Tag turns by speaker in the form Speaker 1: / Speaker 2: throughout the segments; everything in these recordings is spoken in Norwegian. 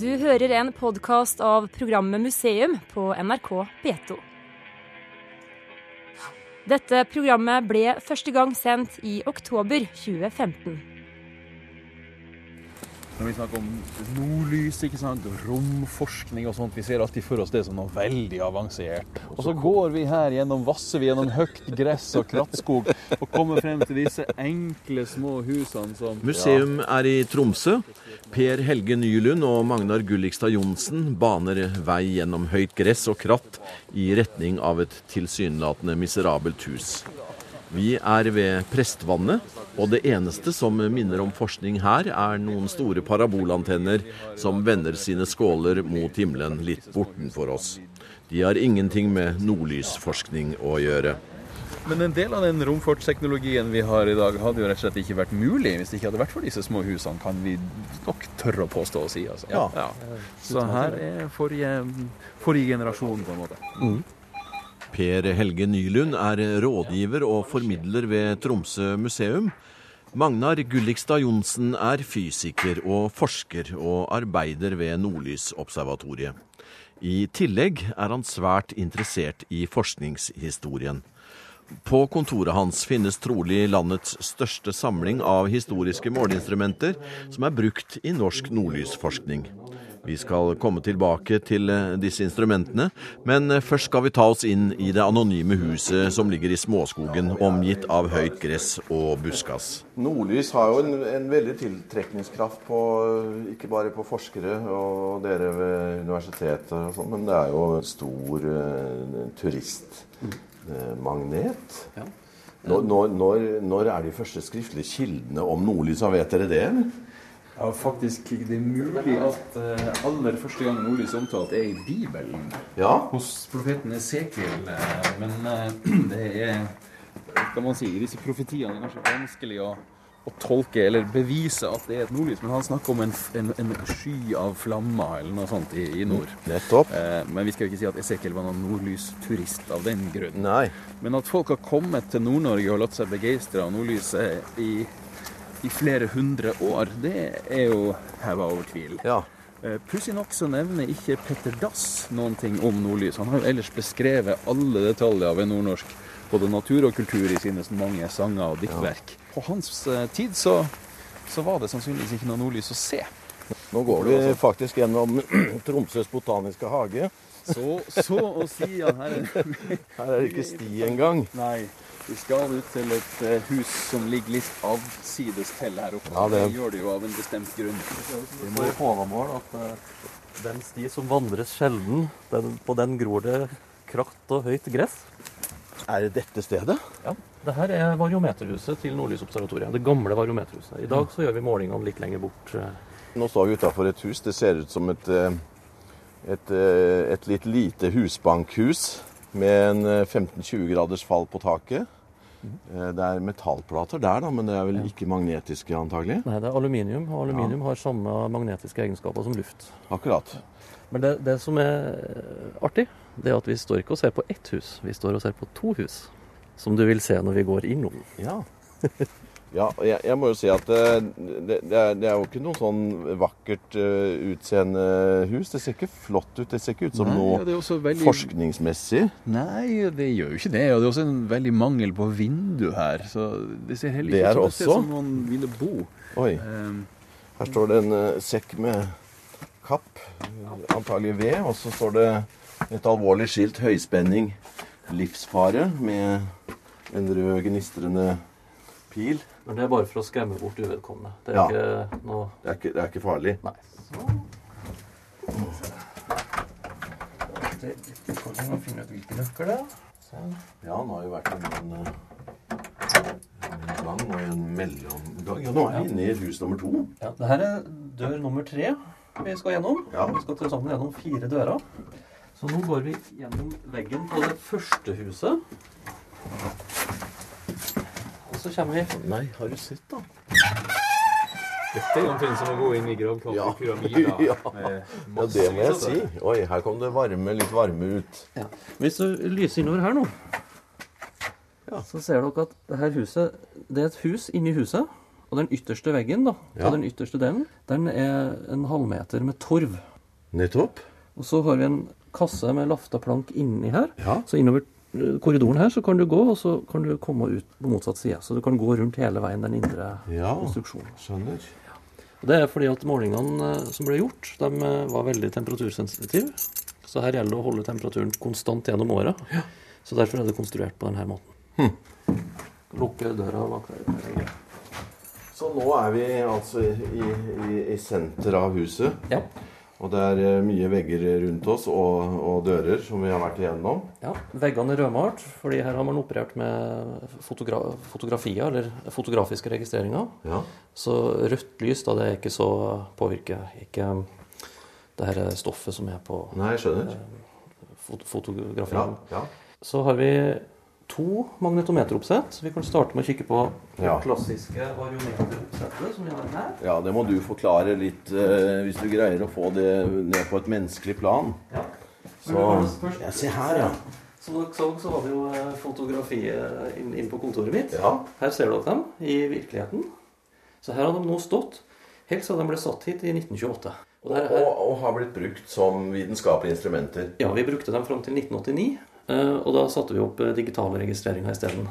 Speaker 1: Du hører en podkast av programmet Museum på NRK P2. Dette programmet ble første gang sendt i oktober 2015.
Speaker 2: Når vi snakker om nordlys, ikke sant, romforskning og sånt, vi ser alltid for oss det som noe veldig avansert. Og så går vi her gjennom, vasser gjennom høyt gress og krattskog og kommer frem til disse enkle, små husene som
Speaker 3: Museum er i Tromsø. Per Helge Nylund og Magnar Gullikstad Johnsen baner vei gjennom høyt gress og kratt i retning av et tilsynelatende miserabelt hus. Vi er ved Prestvannet, og det eneste som minner om forskning her, er noen store parabolantenner som vender sine skåler mot himmelen litt bortenfor oss. De har ingenting med nordlysforskning å gjøre.
Speaker 2: Men en del av den romfartsteknologien vi har i dag, hadde jo rett og slett ikke vært mulig hvis det ikke hadde vært for disse små husene, kan vi nok tørre å påstå og si. Altså.
Speaker 3: Ja.
Speaker 2: Så her er forrige, forrige generasjon, på en måte.
Speaker 3: Per Helge Nylund er rådgiver og formidler ved Tromsø museum. Magnar Gullikstad Johnsen er fysiker og forsker og arbeider ved Nordlysobservatoriet. I tillegg er han svært interessert i forskningshistorien. På kontoret hans finnes trolig landets største samling av historiske måleinstrumenter som er brukt i norsk nordlysforskning. Vi skal komme tilbake til eh, disse instrumentene, men eh, først skal vi ta oss inn i det anonyme huset som ligger i småskogen, omgitt av høyt gress og buskas.
Speaker 4: Nordlys har jo en, en veldig tiltrekningskraft på ikke bare på forskere og dere ved universitetet, og sånt, men det er jo en stor uh, turistmagnet. Når, når, når, når er de første skriftlige kildene om nordlys? Vet dere det? eller?
Speaker 2: Ja, faktisk det er mulig at uh, aller første gang nordlys omtalt er i Bibelen.
Speaker 4: Ja.
Speaker 2: Hos profeten Esekiel. eh, Men uh, det er kan man si, disse profetiene er kanskje vanskelig å, å tolke eller bevise at det er et nordlys. Men han snakker om en, en, en sky av flammer eller noe sånt i, i nord.
Speaker 4: Nettopp.
Speaker 2: Eh, men vi skal jo ikke si at Esekiel var noen nordlysturist av den grunn.
Speaker 4: Nei.
Speaker 2: Men at folk har kommet til Nord-Norge og latt seg begeistre av nordlyset i, i flere hundre år, det er jo heva over tvil.
Speaker 4: Ja.
Speaker 2: Eh, Pussig nok så nevner ikke Petter Dass noen ting om nordlys. Han har jo ellers beskrevet alle detaljer ved nordnorsk, både natur og kultur, i sine mange sanger og diktverk. På hans eh, tid så, så var det sannsynligvis ikke noe nordlys å se.
Speaker 4: Nå går vi faktisk gjennom Tromsøs botaniske hage.
Speaker 2: Så, så å si ja, her er
Speaker 4: Her er det ikke sti engang.
Speaker 2: Nei. Vi skal ut til et eh, hus som ligger litt avsides til her oppe.
Speaker 4: Ja, det-
Speaker 2: det gjør det jo av en bestemt grunn.
Speaker 5: Vi må Håvamål at eh, den sti som vandres sjelden, den, på den gror det kratt og høyt gress.
Speaker 4: Er det dette stedet?
Speaker 5: Ja. Det her er variometerhuset til Nordlysobservatoriet. Det gamle variometerhuset. I dag så gjør vi målingene litt lenger bort. eh.
Speaker 4: Nå står vi utafor et hus. Det ser ut som et, et, et litt lite husbankhus med en eh, 15-20 graders fall på taket. Eh, Det er metallplater der, da, men det er vel ikke magnetiske antagelig?
Speaker 5: Nei, det er aluminium, og aluminium har samme magnetiske egenskaper som luft.
Speaker 4: Akkurat.
Speaker 5: Men det, det som er eh, artig, det er at vi står ikke og ser på ett hus, vi står og ser på to hus. Som du vil se når vi går innom.
Speaker 4: Ja. Ja, jeg, jeg må jo si at eh, det, det, er, det er jo ikke noe sånn vakkert uh, utseende hus. Det ser ikke flott ut. Det ser ikke ut som
Speaker 2: Nei,
Speaker 4: noe
Speaker 2: ja, veldig...
Speaker 4: forskningsmessig.
Speaker 2: Nei, det gjør jo ikke det. Og det er også en veldig mangel på vindu her. Så det ser heller ikke ut som
Speaker 4: også?
Speaker 2: som noen ville bo.
Speaker 4: Oi.
Speaker 2: Um,
Speaker 4: Her står det en uh, sekk med kapp, antagelig ved, og så står det et alvorlig skilt 'Høyspenning livsfare' med en rød gnistrende pil.
Speaker 5: Men det er bare for å skremme bort uvedkommende. Det er
Speaker 4: Ja.
Speaker 5: ikke noe
Speaker 4: Det er ikke, det er ikke farlig.
Speaker 5: Nei. Finne ut hvilke nøkler det er. Sånn.
Speaker 4: Ja, nå har jo vært en, eh, en gang og en mellomgang. Ja, nå er vi inne i hus nummer to.
Speaker 5: Ja, det her er dør nummer tre vi skal gjennom.
Speaker 4: Ja.
Speaker 5: Vi skal til sammen gjennom fire dører. Så nå går vi gjennom veggen på det første huset. Så kommer vi
Speaker 4: Nei, har du sett, da?
Speaker 2: dette er omtrent som å gå inn i gravkapet
Speaker 4: Ja.
Speaker 2: i pyramider.
Speaker 4: Ja. Ja, det må jeg si. Oi, her kom det varme, litt varme ut.
Speaker 5: ja. Hvis du lyser innover her nå,
Speaker 4: Ja.
Speaker 5: så ser dere at det her huset Det er et hus inni huset. Og den ytterste veggen, da,
Speaker 4: Ja.
Speaker 5: den ytterste delen, den er en halvmeter med torv.
Speaker 4: Nettopp.
Speaker 5: Og så har vi en kasse med lafta plank inni her.
Speaker 4: Ja.
Speaker 5: Så innover korridoren her så kan du gå, og så kan du komme ut på motsatt side. Så du kan gå rundt hele veien den indre
Speaker 4: Ja.
Speaker 5: konstruksjonen.
Speaker 4: Skjønner.
Speaker 5: Og Det er fordi at målingene eh, som ble gjort, de eh, var veldig temperatursensitive. Så her gjelder det å holde temperaturen konstant gjennom året. Så derfor er det konstruert på denne måten. Lukke døra bak der.
Speaker 4: Så nå er vi altså i, i, i senter av huset.
Speaker 5: Ja.
Speaker 4: Og det er eh, mye vegger rundt oss og, og dører som vi har vært igjennom.
Speaker 5: ja. Veggene er rødmalt, fordi her har man operert med fotogra fotografier, eller fotografiske registreringer.
Speaker 4: Ja.
Speaker 5: Så rødt lys, da, det er ikke så påvirker ikke det her stoffet som er på
Speaker 4: Nei, jeg skjønner.
Speaker 5: fot
Speaker 4: Ja, ja.
Speaker 5: Så har vi to magnetometeroppsett. Vi kan starte med å kikke på det
Speaker 4: Ja.
Speaker 5: klassiske variometeroppsettet som vi har her.
Speaker 4: ja, det må du forklare litt, eh, hvis du greier å få det ned på et menneskelig plan.
Speaker 5: Ja.
Speaker 4: Så Jeg ser her, ja.
Speaker 5: Som dere så, så var det jo eh, fotografiet inn, inn på kontoret mitt.
Speaker 4: Ja.
Speaker 5: Her ser dere dem i virkeligheten. Så her har de nå stått helt siden de ble satt hit i 1928. Og
Speaker 4: Og, og har blitt brukt som vitenskapelige instrumenter.
Speaker 5: Ja, vi brukte dem fram til 1989, eh, og da satte vi opp eh, digitale registreringer isteden.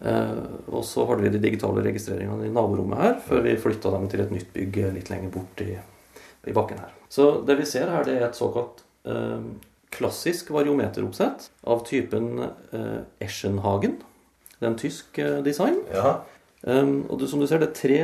Speaker 5: Eh, og så hadde vi de digitale registreringene i naborommet her, før vi flytta dem til et nytt bygg eh, litt lenger bort i, i bakken her. Så det vi ser her, det er et såkalt eh, klassisk variometeroppsett av typen eh, Eschenhagen. Det er en tysk eh, design.
Speaker 4: Ja.
Speaker 5: Um, og du, som du ser, det er tre,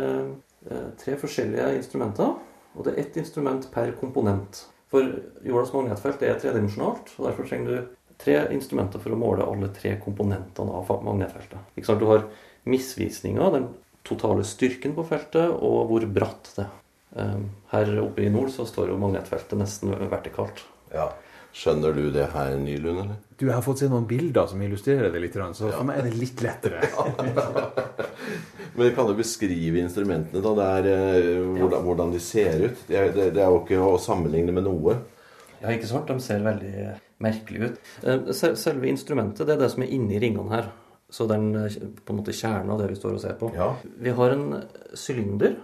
Speaker 5: eh, eh, tre forskjellige instrumenter. Og det er ett instrument per komponent. For jordas magnetfelt er tredimensjonalt. og Derfor trenger du tre instrumenter for å måle alle tre komponentene av magnetfeltet. Du har misvisninga, den totale styrken på feltet, og hvor bratt det er. Um, her oppe i nord så står jo magnetfeltet nesten vertikalt.
Speaker 4: ja. Skjønner du det her, Nylund, eller?
Speaker 2: Du, Jeg har fått se noen bilder som illustrerer det litt, så for meg er det litt lettere.
Speaker 4: Men kan du beskrive instrumentene, da? Det er, eh, hvordan, hvordan de ser ut? Det er, det, det er jo ikke å sammenligne med noe.
Speaker 5: Ja, ikke sant? De ser veldig merkelige ut. Eh, Selve instrumentet det er det som er inni ringene her. Så den er på en måte kjernen av det vi står og ser på.
Speaker 4: Ja.
Speaker 5: Vi har en sylinder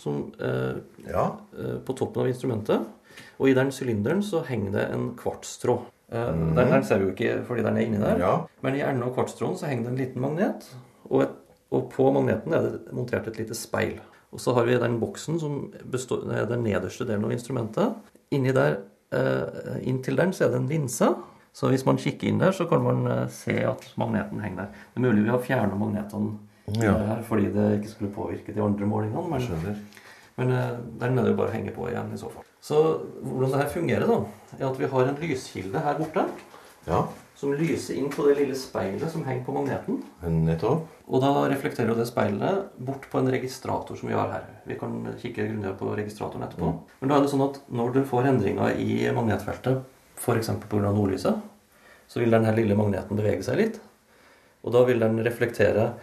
Speaker 5: som, eh,
Speaker 4: Ja.
Speaker 5: eh, på toppen av instrumentet. Og i den sylinderen så henger det en kvartstråd. Mm. Den, den ser vi jo ikke fordi den er inni der.
Speaker 4: Ja.
Speaker 5: Men i enden av kvartstråden så henger det en liten magnet. Og, et, og på magneten er det montert et lite speil. Og så har vi den boksen som består, er den nederste delen av instrumentet. Inni der, eh, Inntil den så er det en linse. Så hvis man kikker inn der, så kan man eh, se at magneten henger der. Det er mulig vi har fjerna magnetene
Speaker 4: Ja.
Speaker 5: her fordi det ikke skulle påvirke de andre målingene. Men, men den er det jo bare å henge på igjen i så fall. Så hvordan det her fungerer, da, er at vi har en lyskilde her borte
Speaker 4: Ja.
Speaker 5: som lyser inn på det lille speilet som henger på magneten.
Speaker 4: Nettopp.
Speaker 5: Og da reflekterer jo det speilet bort på en registrator som vi har her. Vi kan kikke grundigere på registratoren etterpå. Men da er det sånn at når du får endringer i magnetfeltet, f.eks. pga. nordlyset, så vil denne lille magneten bevege seg litt. Og da vil den reflektere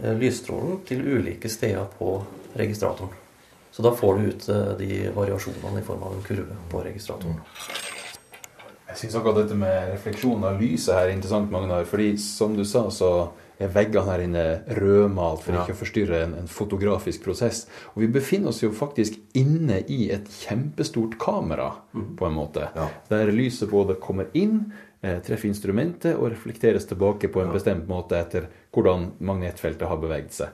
Speaker 5: eh, lysstrålen til ulike steder på registratoren. Så da får du ut eh, de variasjonene i form av en kurve på registratoren.
Speaker 2: Jeg syns akkurat dette med refleksjon av lyset her er interessant, Magnar. fordi som du sa, så er veggene her inne rødmalt for
Speaker 4: Ja.
Speaker 2: ikke å forstyrre en, en fotografisk prosess. Og vi befinner oss jo faktisk inne i et kjempestort kamera, på en måte.
Speaker 4: Ja.
Speaker 2: Der lyset både kommer inn, eh, treffer instrumentet og reflekteres tilbake på en bestemt måte etter hvordan magnetfeltet har beveget seg.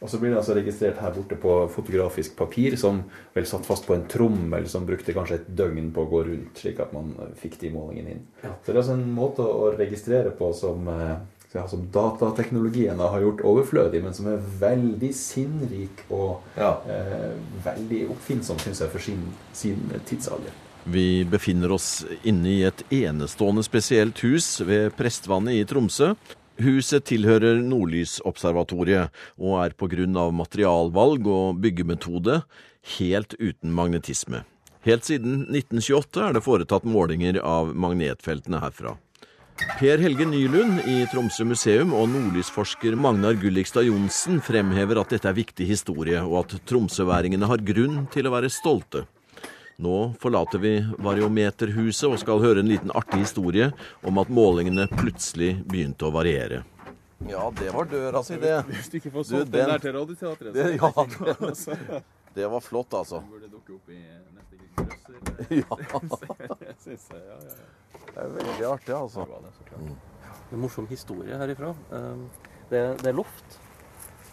Speaker 2: Og så blir det altså registrert her borte på fotografisk papir, som vel satt fast på en trommel som brukte kanskje et døgn på å gå rundt, slik at man eh, fikk de målingene inn.
Speaker 5: Ja.
Speaker 2: Så det er altså en måte å registrere på som, eh, ja, som datateknologien har gjort overflødig, men som er veldig sinnrik og
Speaker 4: Ja.
Speaker 2: eh, veldig oppfinnsom, syns jeg, for sin, sin tidsalder.
Speaker 3: Vi befinner oss inne i et enestående spesielt hus ved Prestvannet i Tromsø. Huset tilhører Nordlysobservatoriet og er pga. materialvalg og byggemetode helt uten magnetisme. Helt siden 1928 er det foretatt målinger av magnetfeltene herfra. Per Helge Nylund i Tromsø museum og nordlysforsker Magnar Gullikstad Johnsen fremhever at dette er viktig historie, og at tromsøværingene har grunn til å være stolte. Nå forlater vi variometerhuset og skal høre en liten artig historie om at målingene plutselig begynte å variere.
Speaker 4: Ja, det var døra si, det.
Speaker 2: Hvis du ikke får solgt
Speaker 4: den-
Speaker 2: den der til Radioteatret,
Speaker 4: det ja, det, det var flott, altså.
Speaker 2: burde dukke opp i neste grøsser.
Speaker 4: Ja,
Speaker 2: ja, ja, ja.
Speaker 4: det er veldig artig, altså.
Speaker 2: Det var det, så klart.
Speaker 5: En morsom historie herifra. Eh, Det, det er loft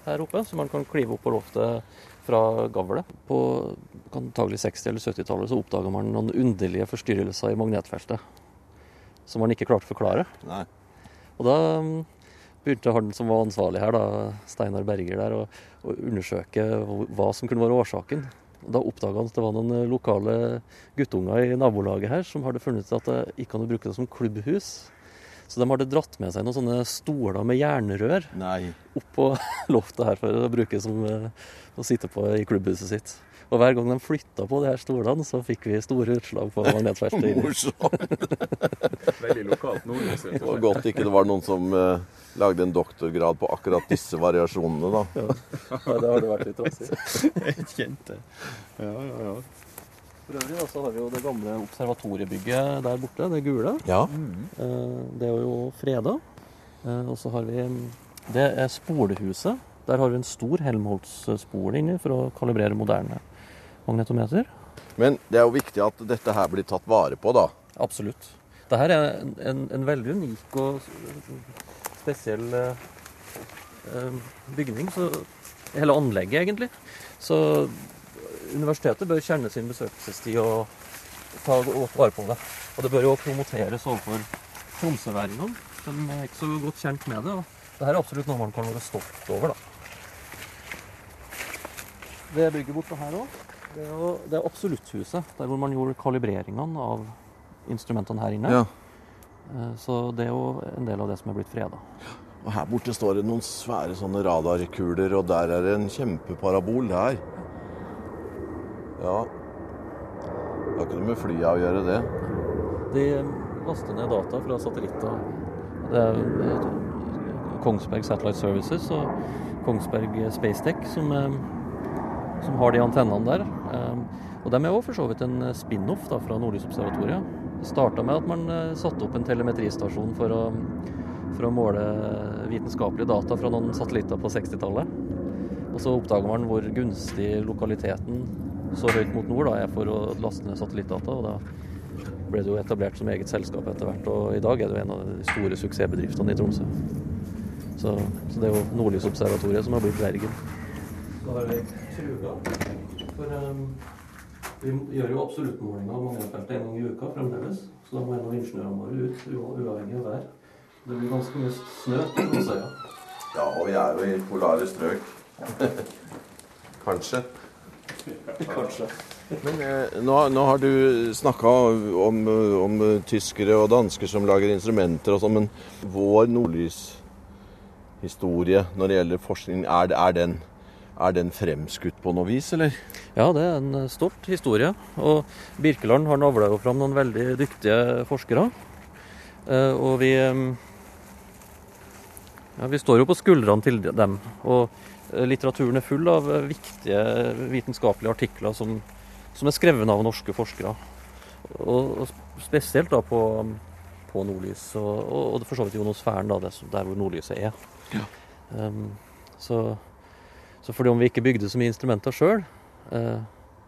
Speaker 5: her oppe, så man kan klive opp på loftet fra gavlet. På antagelig 60- eller 70-tallet så oppdaga man noen underlige forstyrrelser i magnetfeltet. Som man ikke klarte å forklare.
Speaker 4: Nei.
Speaker 5: Og da mm, begynte han som var ansvarlig her, da, Steinar Berger, der, å, å undersøke hva som kunne være årsaken. Da oppdaga han at det var noen eh, lokale guttunger i nabolaget her som hadde funnet ut at det gikk an å bruke det som klubbhus. Så de hadde dratt med seg noen sånne stoler med jernrør
Speaker 4: Nei.
Speaker 5: opp på loftet her for å bruke som eh, å sitte på i klubbhuset sitt. Og hver gang de flytta på de her stolene, så fikk vi store utslag på magnetfeltet.
Speaker 4: Morsomt.
Speaker 2: Veldig lokalt nordlys.
Speaker 4: Det var godt ikke det var noen som eh, lagde en doktorgrad på akkurat disse variasjonene, da.
Speaker 5: Ja, det har det vært litt trassig.
Speaker 2: Jeg kjente. Ja, ja, ja.
Speaker 5: For øvrig så har vi jo det gamle observatoriebygget der borte, det gule.
Speaker 4: Ja.
Speaker 5: Eh, Det er jo freda. Eh, Og så har vi Det er spolehuset. Der har vi en stor Helmholtz-spole inni for å kalibrere moderne magnetometer.
Speaker 4: Men det er jo viktig at dette her blir tatt vare på, da.
Speaker 5: Absolutt. Dette er en, en, en veldig unik og spesiell eh, eh, bygning. Så, hele anlegget, egentlig. Så universitetet bør kjenne sin besøkelsestid og ta godt vare på det. Og det bør jo promoteres overfor tromsøværingene. De er ikke så godt kjent med det. og Dette er absolutt noe man kan være stolt over, da. Det bygget borte her òg, det er, jo- det er Absolutthuset. Der hvor man gjorde kalibreringene av instrumentene her inne.
Speaker 4: Ja.
Speaker 5: Eh, Så det er jo en del av det som er blitt freda.
Speaker 4: Og her borte står det noen svære sånne radarkuler, og der er det en kjempeparabol der. Ja. Det har ikke noe med flyet å gjøre, det.
Speaker 5: De laster ned data fra satellitter. Det er eh, Kongsberg Satellite Services og Kongsberg Spacetech som, eh, som har de antennene der. Eh, Og de er òg for så vidt en spin-off da, fra Nordlysobservatoriet. Det starta med at man eh, satte opp en telemetristasjon for å, for å måle vitenskapelige data fra noen satellitter på 60-tallet. Og så oppdaga man hvor gunstig lokaliteten så høyt mot nord da, er for å laste ned satellittdata. og da ble det jo etablert som eget selskap etter hvert, og i dag er det jo en av de store suksessbedriftene i Tromsø. Så, så det er jo Nordlysobservatoriet som har blitt Bergen. Da har vi Truga. For um, vi gjør jo absoluttmålinger av magnetfeltet en gang i uka fremdeles. Så da må en av ingeniørene våre ut, uavhengig av vær. Det blir ganske mye snø på Tromsøya.
Speaker 4: Ja, og vi er jo i polare strøk. Kanskje.
Speaker 5: Kanskje.
Speaker 4: Men eh, nå, nå har du snakka om, om tyskere og dansker som lager instrumenter og sånn, men vår nordlyshistorie når det gjelder forskning, er, det- er, den, er den fremskutt på noe vis, eller?
Speaker 5: Ja, det er en eh, stolt historie. Og Birkeland har navla jo fram noen veldig dyktige forskere. Eh, Og vi eh, ja, Vi står jo på skuldrene til dem. Og litteraturen er full av viktige vitenskapelige artikler som, som er skrevet av norske forskere. Og, og spesielt da på, på nordlys, og, og, og for så vidt ionosfæren, da, der hvor nordlyset er. Um, så, så fordi om vi ikke bygde så mye instrumenter sjøl eh,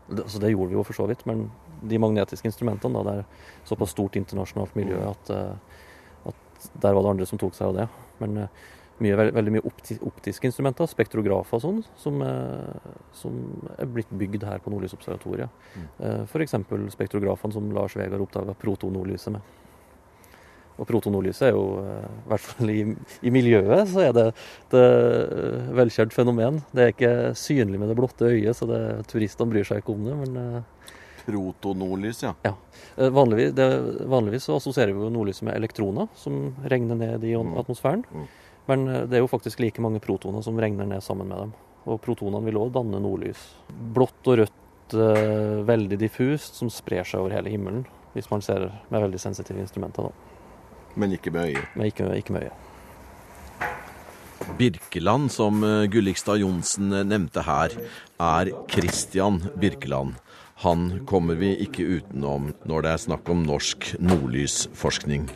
Speaker 5: det, altså det gjorde vi jo for så vidt, men de magnetiske instrumentene, da, det er såpass stort internasjonalt miljø at, eh, at der var det andre som tok seg av det. Men eh, mye, veld, veldig mye opti, optiske instrumenter, spektrografer og sånn, som, eh, som er blitt bygd her på Nordlysobservatoriet.
Speaker 4: Mm.
Speaker 5: Eh, F.eks. spektrografene som Lars Vegard oppdaga protonordlyset med. Og protonordlyset er jo, eh, i hvert fall i, i miljøet, så er det et eh, velkjent fenomen. Det er ikke synlig med det blotte øyet, så det, turistene bryr seg ikke om det. Men eh,
Speaker 4: Protonordlys, ja.
Speaker 5: ja. vanligvis, det, vanligvis så assosierer vi jo nordlyset med elektroner som regner ned i
Speaker 4: Mm.
Speaker 5: atmosfæren.
Speaker 4: Mm.
Speaker 5: Men eh, det er jo faktisk like mange protoner som regner ned sammen med dem. Og protonene vil òg danne nordlys. Blått og rødt, veldig diffust, som sprer seg over hele himmelen. Hvis man ser med veldig sensitive instrumenter, da.
Speaker 4: Men ikke med øyet.
Speaker 5: Men ikke, ikke med øyet.
Speaker 3: Birkeland, som eh, Gullikstad Johnsen eh, nevnte her, er Christian Birkeland. Han kommer vi ikke utenom når det er snakk om norsk nordlysforskning.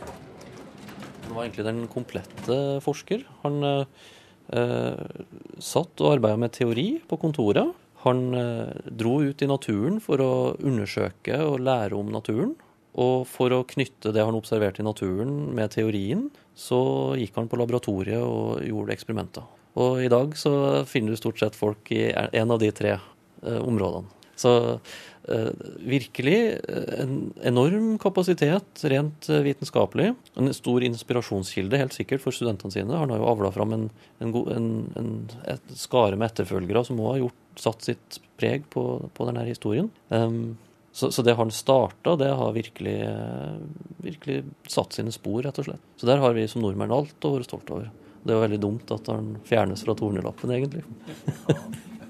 Speaker 5: Han var egentlig den komplette forsker. Han eh, satt og arbeida med teori på kontoret. Han eh, dro ut i naturen for å undersøke og lære om naturen. Og for å knytte det han observerte i naturen med teorien, så gikk han på laboratoriet og gjorde eksperimenter. Og i dag så finner du stort sett folk i en av de tre eh, områdene. Så eh, virkelig eh, en enorm kapasitet rent eh, vitenskapelig. En stor inspirasjonskilde, helt sikkert, for studentene sine. Han har jo avla fram en, en, en, en skare med etterfølgere som òg har gjort, satt sitt preg på, på denne historien. Um, så, så det han starta, det har virkelig, eh, virkelig satt sine spor, rett og slett. Så der har vi som nordmenn alt å være stolt over. Det er jo veldig dumt at han fjernes fra tornelappen, egentlig.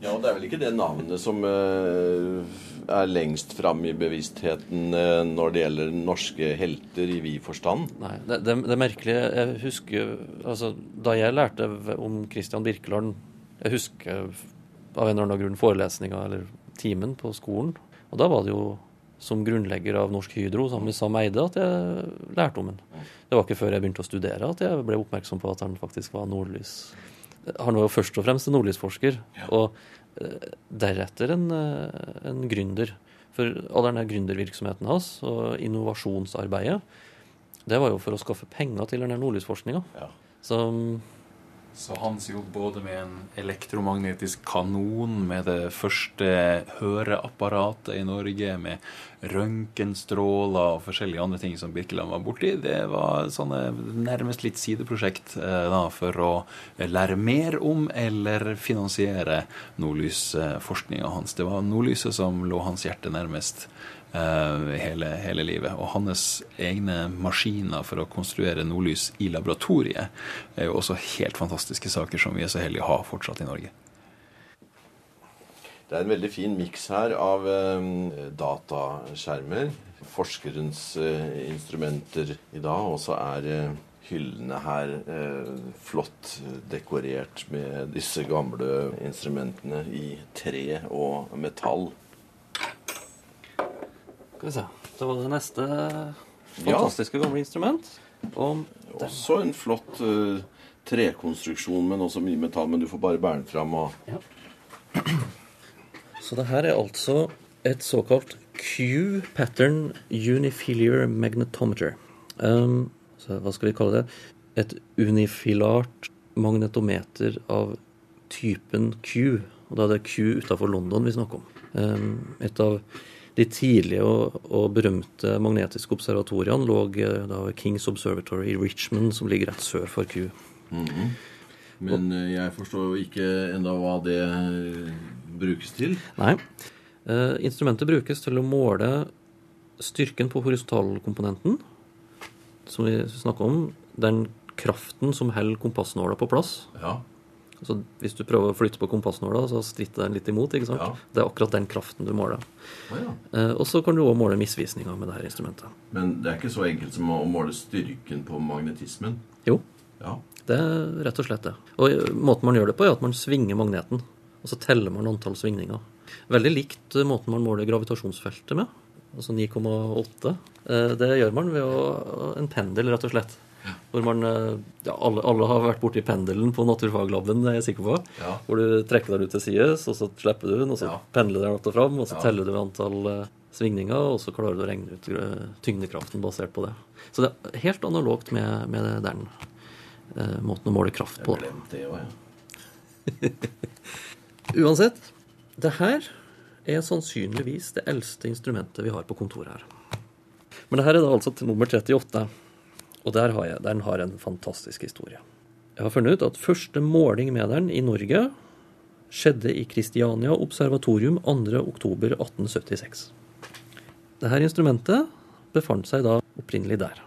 Speaker 4: Ja, og det er vel ikke det navnet som eh, er lengst fram i bevisstheten eh, når det gjelder norske helter i vid forstand.
Speaker 5: Nei, det, det, det merkelige Jeg husker altså, Da jeg lærte om Christian Birkeland Jeg husker av en eller annen grunn forelesninga eller timen på skolen. Og da var det jo som grunnlegger av Norsk Hydro sammen med Sam Eide at jeg lærte om den. Det var ikke før jeg begynte å studere at jeg ble oppmerksom på at han faktisk var nordlys. Han var jo først og fremst en nordlysforsker, og eh, deretter en, eh, en gründer. For all denne gründervirksomheten hans og innovasjonsarbeidet, det var jo for å skaffe penger til denne nordlysforskninga.
Speaker 4: Ja.
Speaker 5: Så
Speaker 2: Så hans jobb både med en elektromagnetisk kanon, med det første høreapparatet i Norge, med røntgenstråler og forskjellige andre ting som Birkeland var borti, det var sånne nærmest litt sideprosjekt eh, da, for å lære mer om eller finansiere nordlysforskninga hans. Det var nordlyset som lå hans hjerte nærmest eh, hele, hele livet. Og hans egne maskiner for å konstruere nordlys i laboratoriet er jo også helt fantastiske saker som vi er så heldige å ha fortsatt i Norge.
Speaker 4: Det er en veldig fin miks her av eh, dataskjermer, forskerens eh, instrumenter i dag, og så er eh, hyllene her eh, flott dekorert med disse gamle instrumentene i tre og metall.
Speaker 5: Skal vi se. Det var det neste fantastiske gamle instrument. Og
Speaker 4: Også en flott uh, trekonstruksjon, men også mye metall. Men du får bare bære den fram. og
Speaker 5: Så det her er altså et såkalt Q-pattern unifiliar magnetometer. Um, så hva skal vi kalle det? Et unifilart magnetometer av typen Q. Og da er det Q utafor London vi snakker om. Um, et av de tidlige og, og berømte magnetiske observatoriene lå eh, da ved Kings Observatory i Richmond, som ligger rett sør for Q.
Speaker 4: Men eh, jeg forstår jo ikke enda hva det eh, brukes til.
Speaker 5: Nei. Uh, instrumentet brukes til å måle styrken på horisontalkomponenten, som vi snakker om. Den kraften som holder kompassnåla på plass.
Speaker 4: Ja.
Speaker 5: Altså, hvis du prøver å flytte på kompassnåla, så stritter den litt imot. ikke sant?
Speaker 4: Ja.
Speaker 5: Det er akkurat den kraften du måler.
Speaker 4: Å ja.
Speaker 5: Eh, og så kan du òg måle misvisninga med dette instrumentet.
Speaker 4: Men det er ikke så enkelt som å måle styrken på magnetismen.
Speaker 5: Jo,
Speaker 4: Ja.
Speaker 5: det er rett og slett det. Og eh, måten man gjør det på, er at man svinger magneten. Og så teller man antall svingninger. Veldig likt eh, måten man måler gravitasjonsfeltet med. Altså 9,8. Eh, Det gjør man ved å, en pendel, rett og slett. Hvor man, eh, ja, alle, alle har vært borti pendelen på naturfaglaben, det er jeg sikker på.
Speaker 4: Ja.
Speaker 5: Hvor du trekker den ut til sides, og så slipper du den, og så
Speaker 4: Ja.
Speaker 5: pendler den opp og fram, og så teller du antall eh, svingninger, og så klarer du å regne ut eh, tyngdekraften basert på det. Så det er helt analogt med, med den eh, måten å måle kraft på.
Speaker 4: Jeg glemte det òg, ja.
Speaker 5: Uansett, det her er sannsynligvis det eldste instrumentet vi har på kontoret her. Men det her er da altså til nummer 38, og der har jeg, den har en fantastisk historie. Jeg har funnet ut at første måling med den i Norge skjedde i Kristiania Observatorium 2.10.1876. Dette instrumentet befant seg da opprinnelig der.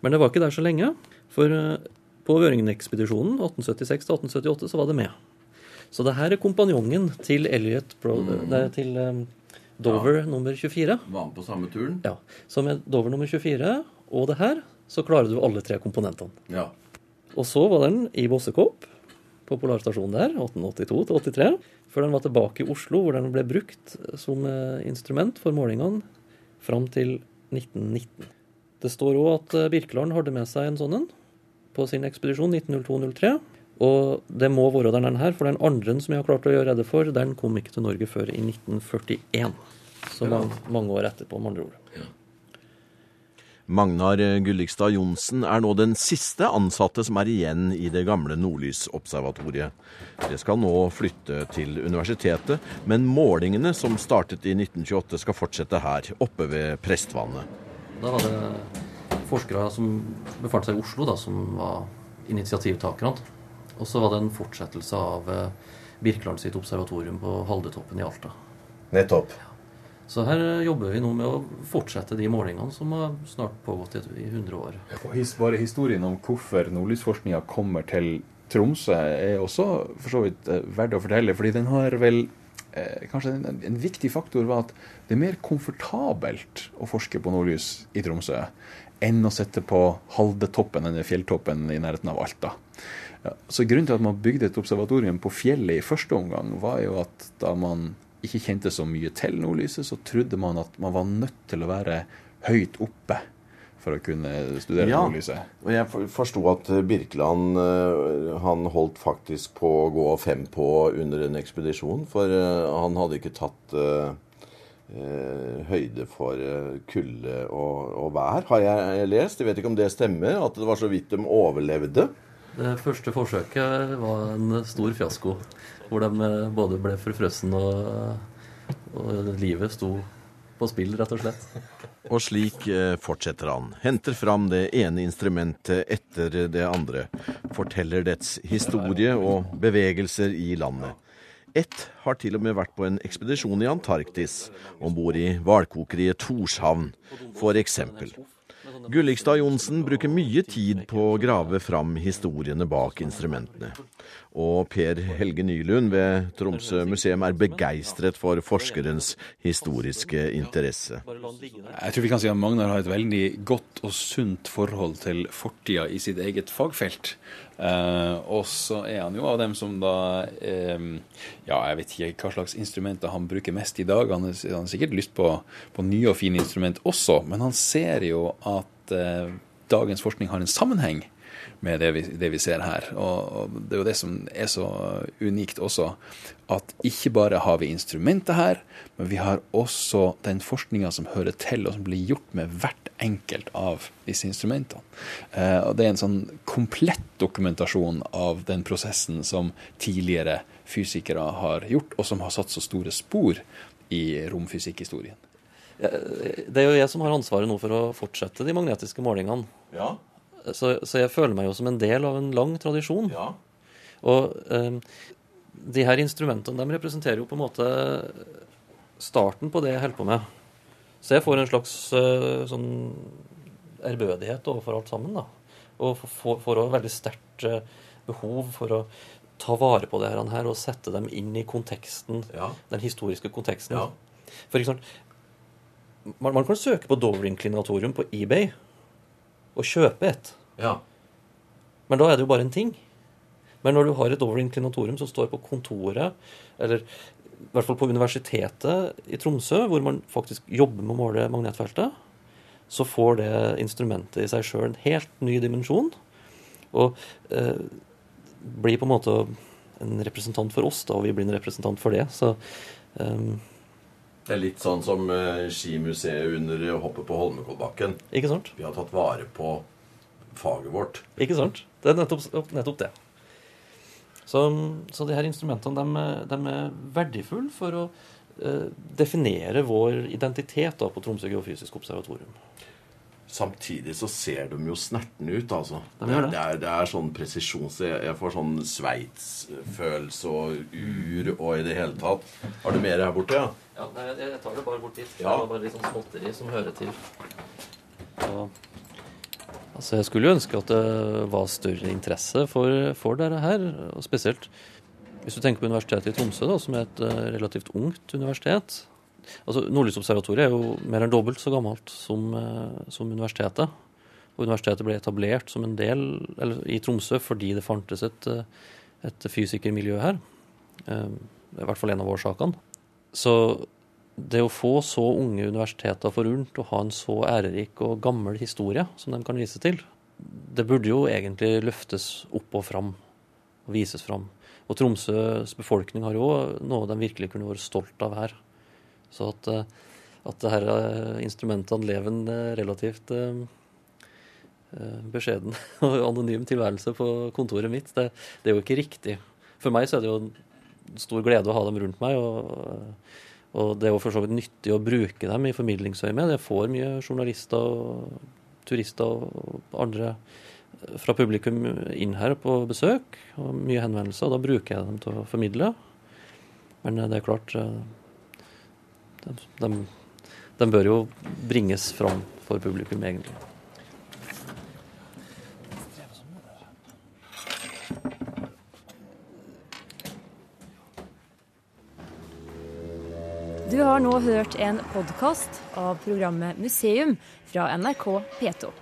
Speaker 5: Men det var ikke der så lenge, for eh, på Vøringen-ekspedisjonen 1876-1878 så var det med. Så det her er kompanjongen til Elliot Bro nei, til um, Dover nummer 24.
Speaker 4: Var han på samme turen?
Speaker 5: Ja, Så med Dover nummer 24 og det her, så klarer du alle tre komponentene.
Speaker 4: Ja.
Speaker 5: Og så var den i Bossekopp på Polarstasjonen der, 1882 til 83, før den var tilbake i Oslo, hvor den ble brukt som eh, instrument for målingene fram til 1919. Det står òg at eh, Birkeland hadde med seg en sånn en, på sin ekspedisjon 1902-03. Og det må være denne her, for den andre som jeg har klart å gjøre redde for, den kom ikke til Norge før i 1941. Så mange, mange år etterpå, med andre ord.
Speaker 3: Magnar Gullikstad Johnsen er nå den siste ansatte som er igjen i det gamle Nordlysobservatoriet. Det skal nå flytte til universitetet, men målingene som startet i 1928 skal fortsette her, oppe ved Prestvannet.
Speaker 5: Da var det forskere som befant seg i Oslo, da, som var initiativtakerne. Og så var det en fortsettelse av eh, Birkeland sitt observatorium på Haldetoppen i Alta.
Speaker 4: Nettopp.
Speaker 5: Så her jobber vi nå med å fortsette de målingene som har snart pågått i 100 år.
Speaker 2: Og bare historien om hvorfor nordlysforskninga kommer til Tromsø, er også for så vidt eh, verdt å fortelle. fordi den har vel eh, Kanskje en, en, viktig faktor var at det er mer komfortabelt å forske på nordlys i Tromsø enn å sitte på Haldetoppen, denne fjelltoppen i nærheten av Alta. Ja, så Grunnen til at man bygde et observatorium på fjellet i første omgang, var jo at da man ikke kjente så mye til nordlyset, så trodde man at man var nødt til å være høyt oppe for å kunne studere
Speaker 4: Ja.
Speaker 2: nordlyset.
Speaker 4: Og jeg for- forsto at eh, Birkeland eh, han holdt faktisk på å gå fem på under en ekspedisjon. For eh, han hadde ikke tatt eh, høyde for kulde og, og vær, har jeg lest. Jeg vet ikke om det stemmer, at det var så vidt de overlevde.
Speaker 5: Det første forsøket var en stor fiasko, hvor de eh, både ble forfrøssen og, og livet sto på spill, rett og slett.
Speaker 3: Og slik eh, fortsetter han. Henter fram det ene instrumentet etter det andre. Forteller dets historie og bevegelser i landet. Ett har til og med vært på en ekspedisjon i Antarktis, om bord i hvalkokeriet Torshavn, for eksempel. Gullikstad Johnsen bruker mye tid på å grave fram historiene bak instrumentene. Og Per Helge Nylund ved Tromsø museum er begeistret for forskerens historiske interesse.
Speaker 2: Jeg tror vi kan si at Magnar har et veldig godt og sunt forhold til fortida i sitt eget fagfelt. Eh, og så er han jo av dem som da eh, Ja, jeg vet ikke hva slags instrumenter han bruker mest i dag. Han har sikkert lyst på, på nye og fine instrument også, men han ser jo at eh, dagens forskning har en sammenheng med det vi, det vi ser her. Og, og det er jo det som er så unikt også, at ikke bare har vi instrumentet her, men vi har også den forskninga som hører til, og som blir gjort med hvert enkelt av disse instrumentene. Eh, og det er en sånn komplett dokumentasjon av den prosessen som tidligere fysikere har gjort, og som har satt så store spor i romfysikkhistorien.
Speaker 5: Det er jo jeg som har ansvaret nå for å fortsette de magnetiske målingene.
Speaker 4: Ja,
Speaker 5: Så, så jeg føler meg jo som en del av en lang tradisjon.
Speaker 4: ja.
Speaker 5: Og eh, de her instrumentene de representerer jo på en måte starten på det jeg holder på med. Så jeg får en slags eh, sånn ærbødighet overfor alt sammen. da. Og får får også veldig sterkt eh, behov for å ta vare på det her og sette dem inn i konteksten,
Speaker 4: Ja.
Speaker 5: den historiske konteksten.
Speaker 4: Ja.
Speaker 5: For eksempel, man, man kan søke på Dover-inklinatorium på eBay og kjøpe et.
Speaker 4: ja.
Speaker 5: Men da er det jo bare en ting. Men når du har et overinklinatorium som står på kontoret, eller i hvert fall på universitetet i Tromsø, hvor man faktisk jobber med å måle magnetfeltet, så får det instrumentet i seg sjøl en helt ny dimensjon. Og eh, blir på en måte en representant for oss, da, og vi blir en representant for det. Så eh,
Speaker 4: Det er litt sånn som eh, skimuseet under hoppet på Holmenkollbakken.
Speaker 5: Ikke sant?
Speaker 4: Vi har tatt vare på faget vårt.
Speaker 5: Ikke sant? Det er nettopp, nettopp det. Så, så de her instrumentene de, de er verdifulle for å eh, definere vår identitet da, på Tromsø geofysisk observatorium.
Speaker 4: Samtidig så ser de jo snertne ut, altså.
Speaker 5: De det.
Speaker 4: Det, er, det er sånn presisjon så jeg, får sånn Sveits-følelse og ur og i det hele tatt. Har du mer her borte, ja?
Speaker 5: Ja, jeg, jeg tar det bare bort dit.
Speaker 4: Ja.
Speaker 5: Det var bare litt sånn småtteri som hører til. Og, altså, jeg skulle jo ønske at det var større interesse for, for dette her, og spesielt hvis du tenker på Universitetet i Tromsø, da, som er et eh, relativt ungt universitet. Altså, Nordlysobservatoriet er jo mer enn dobbelt så gammelt som, eh, som universitetet. Og universitetet ble etablert som en del eller, i Tromsø fordi det fantes et, eh, et fysikermiljø her. Eh, Det er i hvert fall en av årsakene. Så det å få så unge universiteter forunt å ha en så ærerik og gammel historie som de kan vise til, det burde jo egentlig løftes opp og fram og vises fram. Og Tromsøs befolkning har jo noe de virkelig kunne vært stolt av her. Så at, eh, at det her instrumentet han lever en eh, relativt beskjeden og anonym tilværelse på kontoret mitt, det, det, er jo ikke riktig. For meg så er det jo stor glede å ha dem rundt meg. og, og det er jo for så vidt nyttig å bruke dem i formidlingsøyemed. Jeg får mye journalister og turister og andre fra publikum inn her på besøk, og mye henvendelser. og Da bruker jeg dem til å formidle. Men det er klart de, de, de bør jo bringes fram for publikum, egentlig.
Speaker 1: Du har nå hørt en podkast av programmet Museum fra NRK P2.